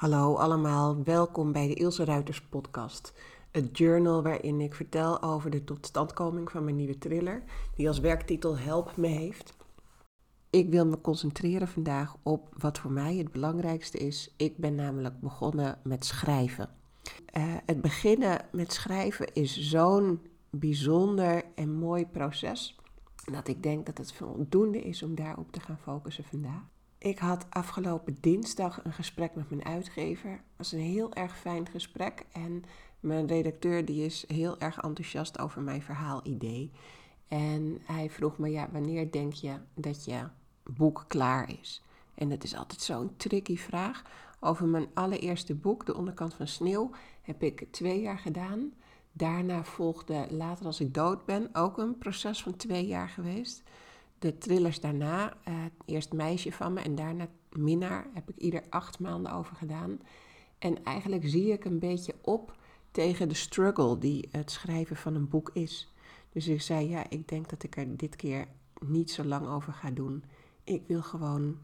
Hallo allemaal, welkom bij de Ilse Ruiters podcast. Het journal waarin ik vertel over de totstandkoming van mijn nieuwe thriller, die als werktitel Help me heeft. Ik wil me concentreren vandaag op wat voor mij het belangrijkste is. Ik ben namelijk begonnen met schrijven. Uh, het beginnen met schrijven is zo'n bijzonder en mooi proces dat ik denk dat het voldoende is om daarop te gaan focussen vandaag. Ik had afgelopen dinsdag een gesprek met mijn uitgever. Het was een heel erg fijn gesprek en mijn redacteur die is heel erg enthousiast over mijn verhaalidee. En hij vroeg me, ja, wanneer denk je dat je boek klaar is? En dat is altijd zo'n tricky vraag. Over mijn allereerste boek, De Onderkant van Sneeuw, heb ik twee jaar gedaan. Daarna volgde Later als ik dood ben ook een proces van twee jaar geweest de thrillers daarna, uh, eerst Meisje van me en daarna Minnaar, heb ik ieder acht maanden over gedaan. En eigenlijk zie ik een beetje op tegen de struggle die het schrijven van een boek is. Dus ik zei, ja, ik denk dat ik er dit keer niet zo lang over ga doen. Ik wil gewoon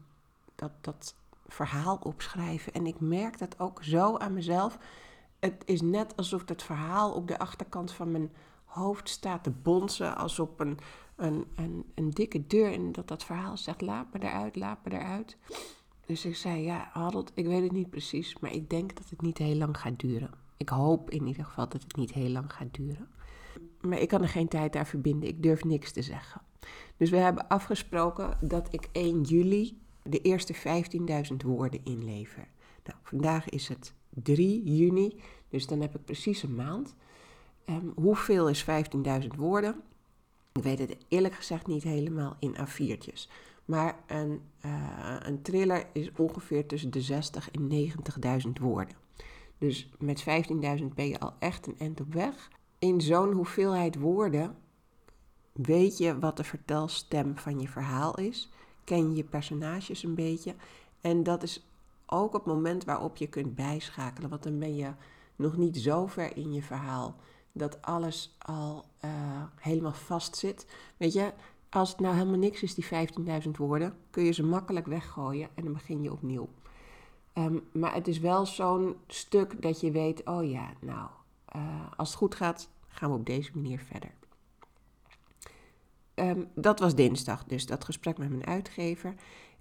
dat, dat verhaal opschrijven. En ik merk dat ook zo aan mezelf. Het is net alsof dat verhaal op de achterkant van mijn hoofd staat te bonzen als op een, een, een, een dikke deur. En dat dat verhaal zegt, laat me eruit, laat me eruit. Dus ik zei, ja Harold, ik weet het niet precies, maar ik denk dat het niet heel lang gaat duren. Ik hoop in ieder geval dat het niet heel lang gaat duren. Maar ik kan er geen tijd aan verbinden, ik durf niks te zeggen. Dus we hebben afgesproken dat ik 1 juli de eerste 15.000 woorden inlever. Nou, vandaag is het 3 juni, dus dan heb ik precies een maand. Um, hoeveel is 15.000 woorden? Ik weet het eerlijk gezegd niet helemaal in A4'tjes. Maar een, uh, een thriller is ongeveer tussen de 60 en 90.000 woorden. Dus met 15.000 ben je al echt een end op weg. In zo'n hoeveelheid woorden weet je wat de vertelstem van je verhaal is. Ken je je personages een beetje. En dat is ook het moment waarop je kunt bijschakelen. Want dan ben je nog niet zo ver in je verhaal dat alles al uh, helemaal vast zit. Weet je, als het nou helemaal niks is, die 15.000 woorden, kun je ze makkelijk weggooien en dan begin je opnieuw. Um, maar het is wel zo'n stuk dat je weet, oh ja, nou, uh, als het goed gaat, gaan we op deze manier verder. Um, dat was dinsdag, dus dat gesprek met mijn uitgever.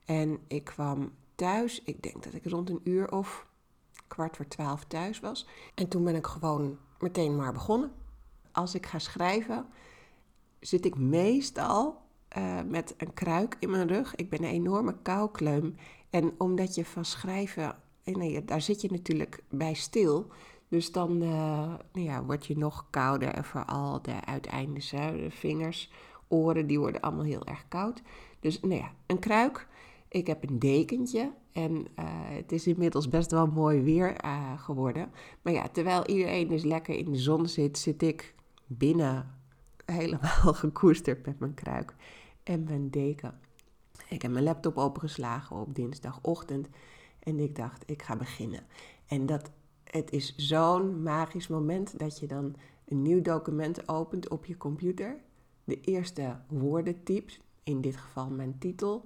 En ik kwam thuis, ik denk dat ik rond een uur of kwart voor twaalf thuis was. En toen ben ik gewoon meteen maar begonnen. Als ik ga schrijven, zit ik meestal uh, met een kruik in mijn rug. Ik ben een enorme koukleum. En omdat je van schrijven, eh, nee, daar zit je natuurlijk bij stil. Dus dan uh, nou ja, word je nog kouder. En vooral de uiteindes, de vingers, oren, die worden allemaal heel erg koud. Dus nou ja, een kruik. Ik heb een dekentje en uh, het is inmiddels best wel mooi weer uh, geworden. Maar ja, terwijl iedereen dus lekker in de zon zit, zit ik binnen helemaal gekoesterd met mijn kruik en mijn deken. Ik heb mijn laptop opengeslagen op dinsdagochtend en ik dacht, ik ga beginnen. En dat, het is zo'n magisch moment dat je dan een nieuw document opent op je computer, de eerste woorden typt, in dit geval mijn titel,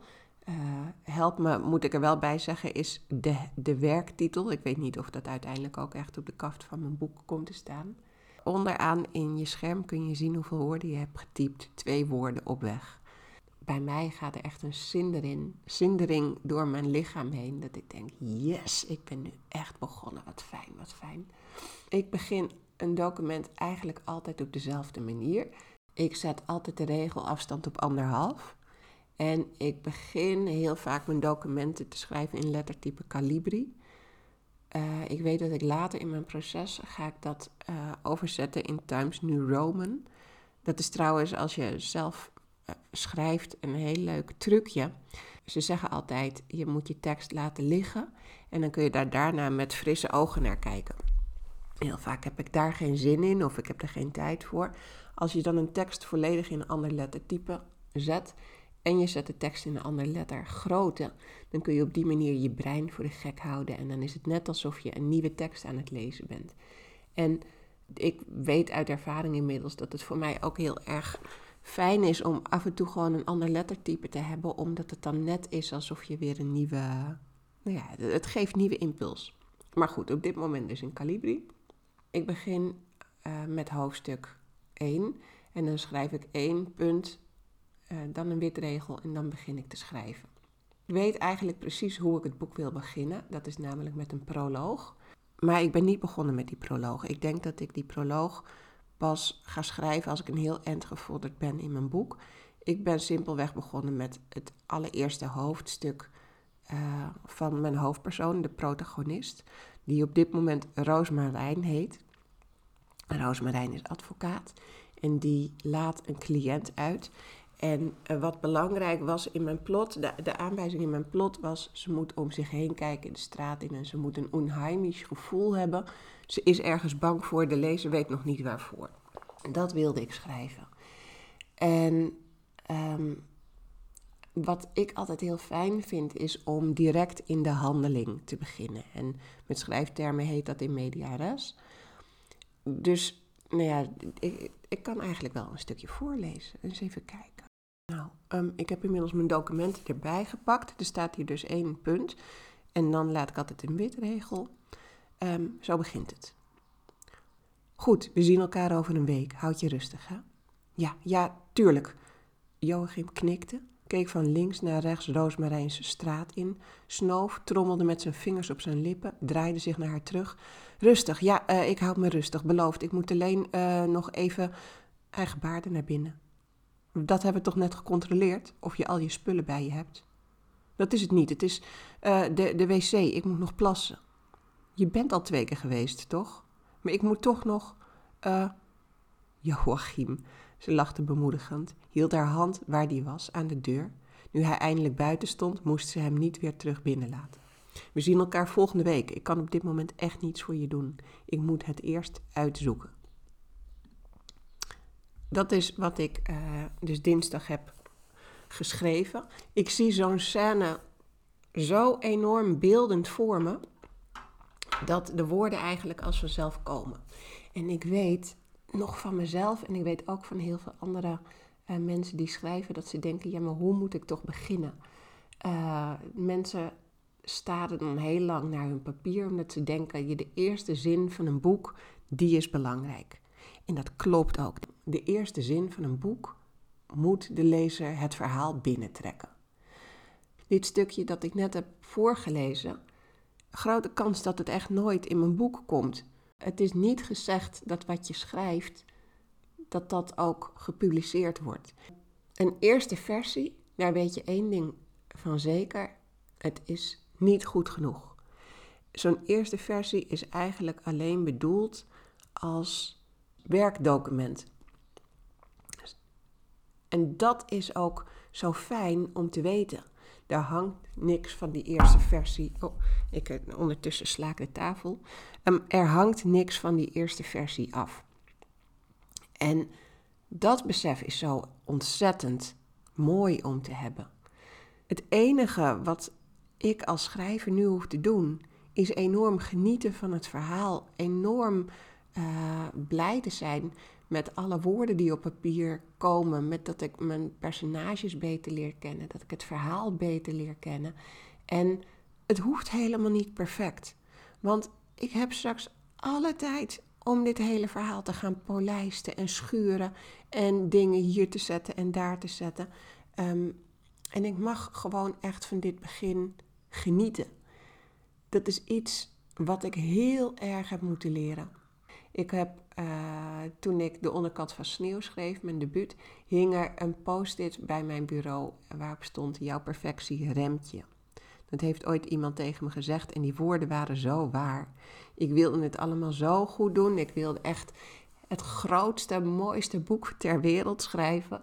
uh, help me, moet ik er wel bij zeggen, is de, de werktitel. Ik weet niet of dat uiteindelijk ook echt op de kaft van mijn boek komt te staan. Onderaan in je scherm kun je zien hoeveel woorden je hebt getypt. Twee woorden op weg. Bij mij gaat er echt een zindering, zindering door mijn lichaam heen. Dat ik denk, yes, ik ben nu echt begonnen. Wat fijn, wat fijn. Ik begin een document eigenlijk altijd op dezelfde manier. Ik zet altijd de regel afstand op anderhalf. En ik begin heel vaak mijn documenten te schrijven in lettertype Calibri. Uh, ik weet dat ik later in mijn proces ga ik dat uh, overzetten in Times New Roman. Dat is trouwens als je zelf uh, schrijft een heel leuk trucje. Ze zeggen altijd, je moet je tekst laten liggen en dan kun je daar daarna met frisse ogen naar kijken. Heel vaak heb ik daar geen zin in of ik heb er geen tijd voor. Als je dan een tekst volledig in een ander lettertype zet, en je zet de tekst in een andere letter groter, dan kun je op die manier je brein voor de gek houden. En dan is het net alsof je een nieuwe tekst aan het lezen bent. En ik weet uit ervaring inmiddels dat het voor mij ook heel erg fijn is om af en toe gewoon een ander lettertype te hebben, omdat het dan net is alsof je weer een nieuwe. Nou ja, het geeft nieuwe impuls. Maar goed, op dit moment dus in Calibri. Ik begin uh, met hoofdstuk 1 en dan schrijf ik één punt, uh, dan een witregel en dan begin ik te schrijven. Ik weet eigenlijk precies hoe ik het boek wil beginnen. Dat is namelijk met een proloog. Maar ik ben niet begonnen met die proloog. Ik denk dat ik die proloog pas ga schrijven als ik een heel eind gevorderd ben in mijn boek. Ik ben simpelweg begonnen met het allereerste hoofdstuk uh, van mijn hoofdpersoon, de protagonist, die op dit moment Roosmarijn heet. Roosmarijn is advocaat en die laat een cliënt uit. En uh, wat belangrijk was in mijn plot, de, aanwijzing in mijn plot was, ze moet om zich heen kijken de straat in en ze moet een onheimisch gevoel hebben. Ze is ergens bang voor, de lezer weet nog niet waarvoor. Dat wilde ik schrijven. En um, wat ik altijd heel fijn vind, is om direct in de handeling te beginnen. En met schrijftermen heet dat in media res. Dus, nou ja, ik, ik kan eigenlijk wel een stukje voorlezen. Eens even kijken. Nou, um, ik heb inmiddels mijn documenten erbij gepakt. Er staat hier dus één punt. En dan laat ik altijd een witregel. Um, zo begint het. Goed, we zien elkaar over een week. Houd je rustig, hè? Ja, ja, tuurlijk. Joachim knikte keek van links naar rechts Roosmarijnse straat in, snoof, trommelde met zijn vingers op zijn lippen, draaide zich naar haar terug. Rustig, ja, uh, ik houd me rustig, beloofd. Ik moet alleen uh, nog even... Hij gebaarde naar binnen. Dat hebben we toch net gecontroleerd, of je al je spullen bij je hebt. Dat is het niet, het is uh, de, de wc, ik moet nog plassen. Je bent al twee keer geweest, toch? Maar ik moet toch nog... Joachim, ze lachte bemoedigend, hield haar hand waar die was, aan de deur. Nu hij eindelijk buiten stond, moest ze hem niet weer terug binnenlaten. We zien elkaar volgende week. Ik kan op dit moment echt niets voor je doen. Ik moet het eerst uitzoeken. Dat is wat ik uh, dus dinsdag heb geschreven. Ik zie zo'n scène zo enorm beeldend voor me dat de woorden eigenlijk als vanzelf komen. En ik weet nog van mezelf en ik weet ook van heel veel andere uh, mensen die schrijven dat ze denken: ja, maar hoe moet ik toch beginnen? Uh, mensen staren dan heel lang naar hun papier omdat ze denken: je de eerste zin van een boek, die is belangrijk. En dat klopt ook. De eerste zin van een boek moet de lezer het verhaal binnentrekken. Dit stukje dat ik net heb voorgelezen, grote kans dat het echt nooit in mijn boek komt het is niet gezegd dat wat je schrijft, dat dat ook gepubliceerd wordt. Een eerste versie, daar weet je één ding van zeker, het is niet goed genoeg. Zo'n eerste versie is eigenlijk alleen bedoeld als werkdocument. En dat is ook zo fijn om te weten. Daar hangt niks van die eerste versie. Oh, ik, eh, ondertussen sla ik de tafel. Um, er hangt niks van die eerste versie af. En dat besef is zo ontzettend mooi om te hebben. Het enige wat ik als schrijver nu hoef te doen, is enorm genieten van het verhaal. Enorm uh, blij te zijn met alle woorden die op papier komen, met dat ik mijn personages beter leer kennen, dat ik het verhaal beter leer kennen. En het hoeft helemaal niet perfect, want ik heb straks alle tijd om dit hele verhaal te gaan polijsten en schuren en dingen hier te zetten en daar te zetten. Um, en ik mag gewoon echt van dit begin genieten. Dat is iets wat ik heel erg heb moeten leren. Ik heb uh, toen ik de onderkant van sneeuw schreef, mijn debuut, hing er een post-it bij mijn bureau waarop stond: Jouw perfectie remt je. Dat heeft ooit iemand tegen me gezegd en die woorden waren zo waar. Ik wilde het allemaal zo goed doen. Ik wilde echt het grootste, mooiste boek ter wereld schrijven.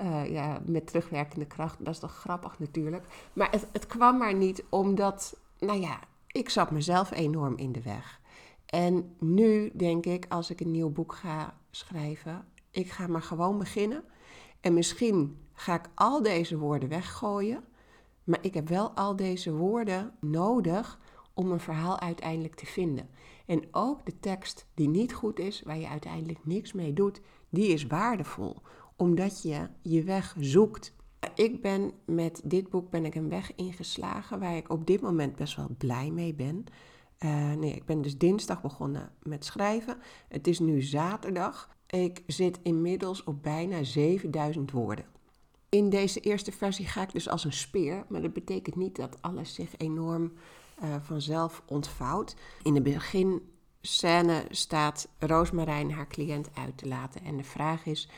Uh, ja, met terugwerkende kracht. Dat is toch grappig natuurlijk. Maar het, het kwam maar niet omdat, nou ja, ik zat mezelf enorm in de weg. En nu denk ik, als ik een nieuw boek ga schrijven, ik ga maar gewoon beginnen. En misschien ga ik al deze woorden weggooien. Maar ik heb wel al deze woorden nodig om een verhaal uiteindelijk te vinden. En ook de tekst die niet goed is, waar je uiteindelijk niks mee doet, die is waardevol, omdat je je weg zoekt. Ik ben met dit boek ben ik een weg ingeslagen waar ik op dit moment best wel blij mee ben. Uh, nee, ik ben dus dinsdag begonnen met schrijven. Het is nu zaterdag. Ik zit inmiddels op bijna 7000 woorden. In deze eerste versie ga ik dus als een speer, maar dat betekent niet dat alles zich enorm uh, vanzelf ontvouwt. In de beginscène staat Roosmarijn haar cliënt uit te laten en de vraag is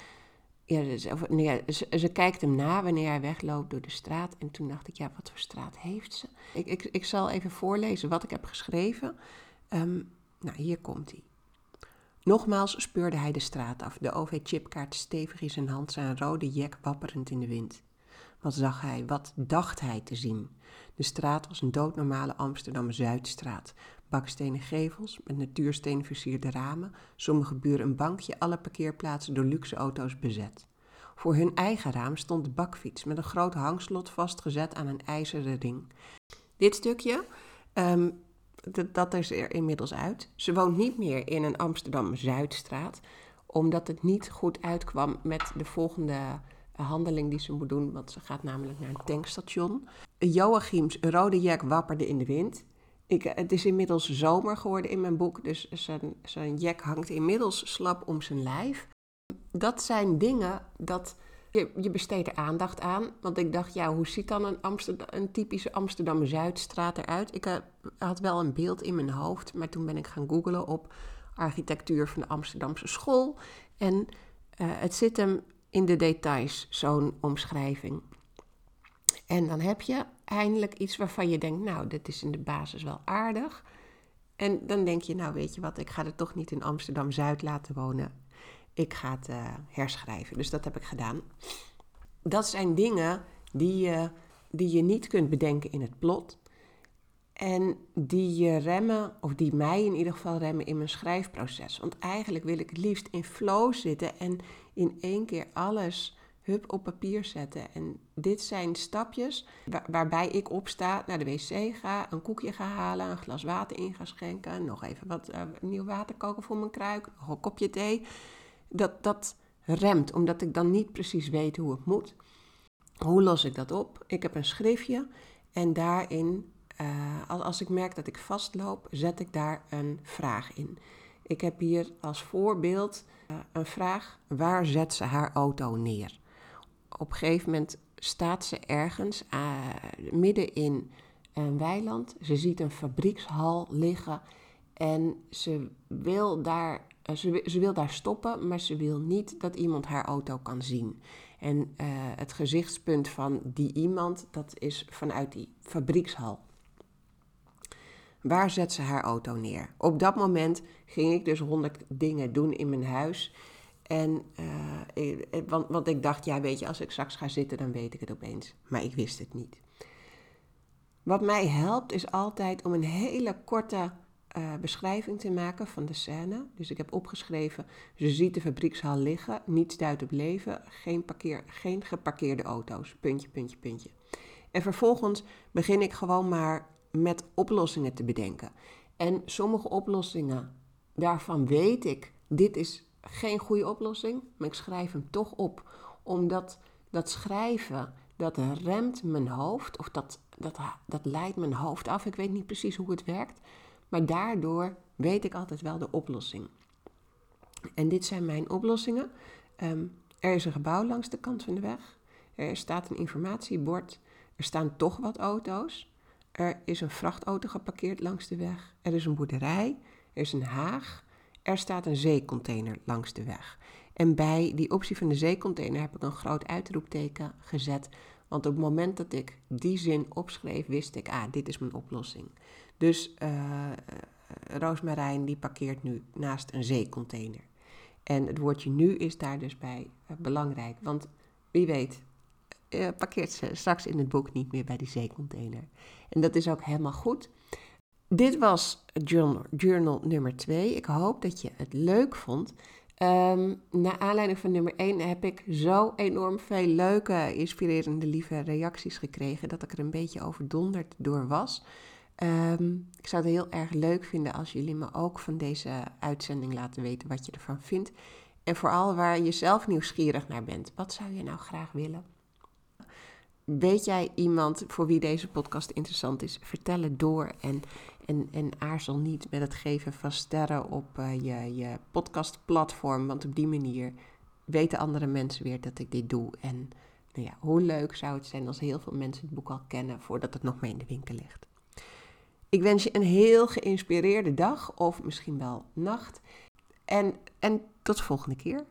ja, dus, nee, ze, kijkt hem na wanneer hij wegloopt door de straat. En toen dacht ik, ja, wat voor straat heeft ze? Ik, ik, ik zal even voorlezen wat ik heb geschreven. Um, nou, hier komt hij. Nogmaals speurde hij de straat af, de OV-chipkaart stevig in zijn hand, zijn rode jek wapperend in de wind. Wat zag hij, wat dacht hij te zien? De straat was een doodnormale Amsterdam-Zuidstraat. Bakstenen gevels met natuursteen versierde ramen, sommige buren een bankje, alle parkeerplaatsen door luxe auto's bezet. Voor hun eigen raam stond de bakfiets met een groot hangslot vastgezet aan een ijzeren ring. Dit stukje, um, dat is er inmiddels uit. Ze woont niet meer in een Amsterdam-Zuidstraat, omdat het niet goed uitkwam met de volgende handeling die ze moet doen, want ze gaat namelijk naar een tankstation. Joachims rode jack wapperde in de wind. Het is inmiddels zomer geworden in mijn boek, dus zijn, zijn jack hangt inmiddels slap om zijn lijf. Dat zijn dingen dat je, je besteedt er aandacht aan. Want ik dacht, ja, hoe ziet dan een, Amsterdam, een typische Amsterdam-Zuidstraat eruit? Ik uh, had wel een beeld in mijn hoofd, maar toen ben ik gaan googlen op architectuur van de Amsterdamse school. En uh, het zit hem in de details, zo'n omschrijving. En dan heb je eindelijk iets waarvan je denkt, nou, dit is in de basis wel aardig. En dan denk je, nou weet je wat, ik ga het toch niet in Amsterdam-Zuid laten wonen. Ik ga het uh, herschrijven. Dus dat heb ik gedaan. Dat zijn dingen die je, die je niet kunt bedenken in het plot. En die je remmen, of die mij in ieder geval remmen in mijn schrijfproces. Want eigenlijk wil ik het liefst in flow zitten en in één keer alles hup op papier zetten. En dit zijn stapjes waarbij ik opsta, naar de wc ga, een koekje ga halen, een glas water in ga schenken, nog even wat uh, nieuw water koken voor mijn kruik, nog een kopje thee. Dat, dat remt, omdat ik dan niet precies weet hoe het moet. Hoe los ik dat op? Ik heb een schriftje en daarin, uh, als ik merk dat ik vastloop, zet ik daar een vraag in. Ik heb hier als voorbeeld uh, een vraag: waar zet ze haar auto neer? Op een gegeven moment staat ze ergens uh, midden in een weiland. Ze ziet een fabriekshal liggen en ze wil daar, uh, ze, wil daar stoppen, maar ze wil niet dat iemand haar auto kan zien. En uh, het gezichtspunt van die iemand, dat is vanuit die fabriekshal. Waar zet ze haar auto neer? Op dat moment ging ik dus honderd dingen doen in mijn huis. En, uh, want, want ik dacht, ja weet je, als ik straks ga zitten, dan weet ik het opeens. Maar ik wist het niet. Wat mij helpt is altijd om een hele korte uh, beschrijving te maken van de scène. Dus ik heb opgeschreven, ze ziet de fabriekshal liggen, niets duidt op leven, geen, parkeer, geen geparkeerde auto's, puntje, puntje, puntje. En vervolgens begin ik gewoon maar met oplossingen te bedenken. En sommige oplossingen, daarvan weet ik, dit is geen goede oplossing, maar ik schrijf hem toch op. Omdat dat schrijven, dat remt mijn hoofd, of dat, dat, dat leidt mijn hoofd af. Ik weet niet precies hoe het werkt, maar daardoor weet ik altijd wel de oplossing. En dit zijn mijn oplossingen. Ehm, er is een gebouw langs de kant van de weg. Er staat een informatiebord. Er staan toch wat auto's. Er is een vrachtauto geparkeerd langs de weg. Er is een boerderij. Er is een haag. Er staat een zeecontainer langs de weg. En bij die optie van de zeecontainer heb ik een groot uitroepteken gezet. Want op het moment dat ik die zin opschreef, wist ik, ah, dit is mijn oplossing. Dus uh, Roosmarijn die parkeert nu naast een zeecontainer. En het woordje nu is daar dus bij uh, belangrijk. Want wie weet, parkeert ze straks in het boek niet meer bij die zeecontainer. En dat is ook helemaal goed. Dit was journal, journal nummer 2. Ik hoop dat je het leuk vond. Um, naar aanleiding van nummer 1 heb ik zo enorm veel leuke, inspirerende, lieve reacties gekregen dat ik er een beetje overdonderd door was. Um, ik zou het heel erg leuk vinden als jullie me ook van deze uitzending laten weten wat je ervan vindt. En vooral waar je zelf nieuwsgierig naar bent. Wat zou je nou graag willen? Weet jij iemand voor wie deze podcast interessant is? Vertel het door. En, En, en aarzel niet met het geven van sterren op uh, je, je podcastplatform. Want op die manier weten andere mensen weer dat ik dit doe. En nou ja, hoe leuk zou het zijn als heel veel mensen het boek al kennen voordat het nog mee in de winkel ligt. Ik wens je een heel geïnspireerde dag of misschien wel nacht. En, en tot de volgende keer.